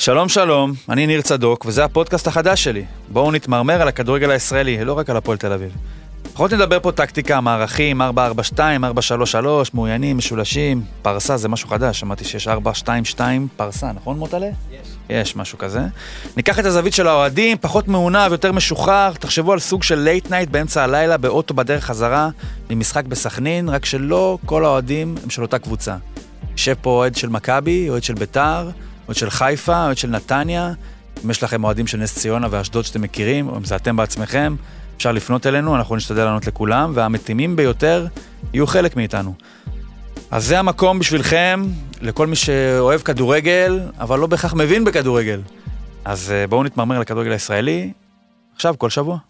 שלום שלום, אני ניר צדוק, וזה הפודקאסט החדש שלי. בואו נתמרמר על הכדורגל הישראלי, לא רק על הפועל תל אביב. פחות נדבר פה טקטיקה, מערכים, 442, 433, מעוינים, משולשים, פרסה זה משהו חדש, שמעתי שיש 422 פרסה, נכון מוטלה? יש. יש משהו כזה. ניקח את הזווית של האוהדים, פחות מעונב, יותר משוחרר, תחשבו על סוג של late night באמצע הלילה, באוטו בדרך חזרה, ממשחק בסכנין, רק שלא כל האוהדים הם של אותה קבוצה. יושב פה אוהד של מכבי, אוהד של ביתר, אוהד של חיפה, אוהד של נתניה. אם יש לכם אוהדים של נס ציונה ואשדוד שאתם מכירים, או אם זה אתם בעצמכם, אפשר לפנות אלינו, אנחנו נשתדל לענות לכולם, והמתאימים ביותר יהיו חלק מאיתנו. אז זה המקום בשבילכם, לכל מי שאוהב כדורגל, אבל לא בהכרח מבין בכדורגל. אז אה, בואו נתמרמר לכדורגל הישראלי, עכשיו, כל שבוע.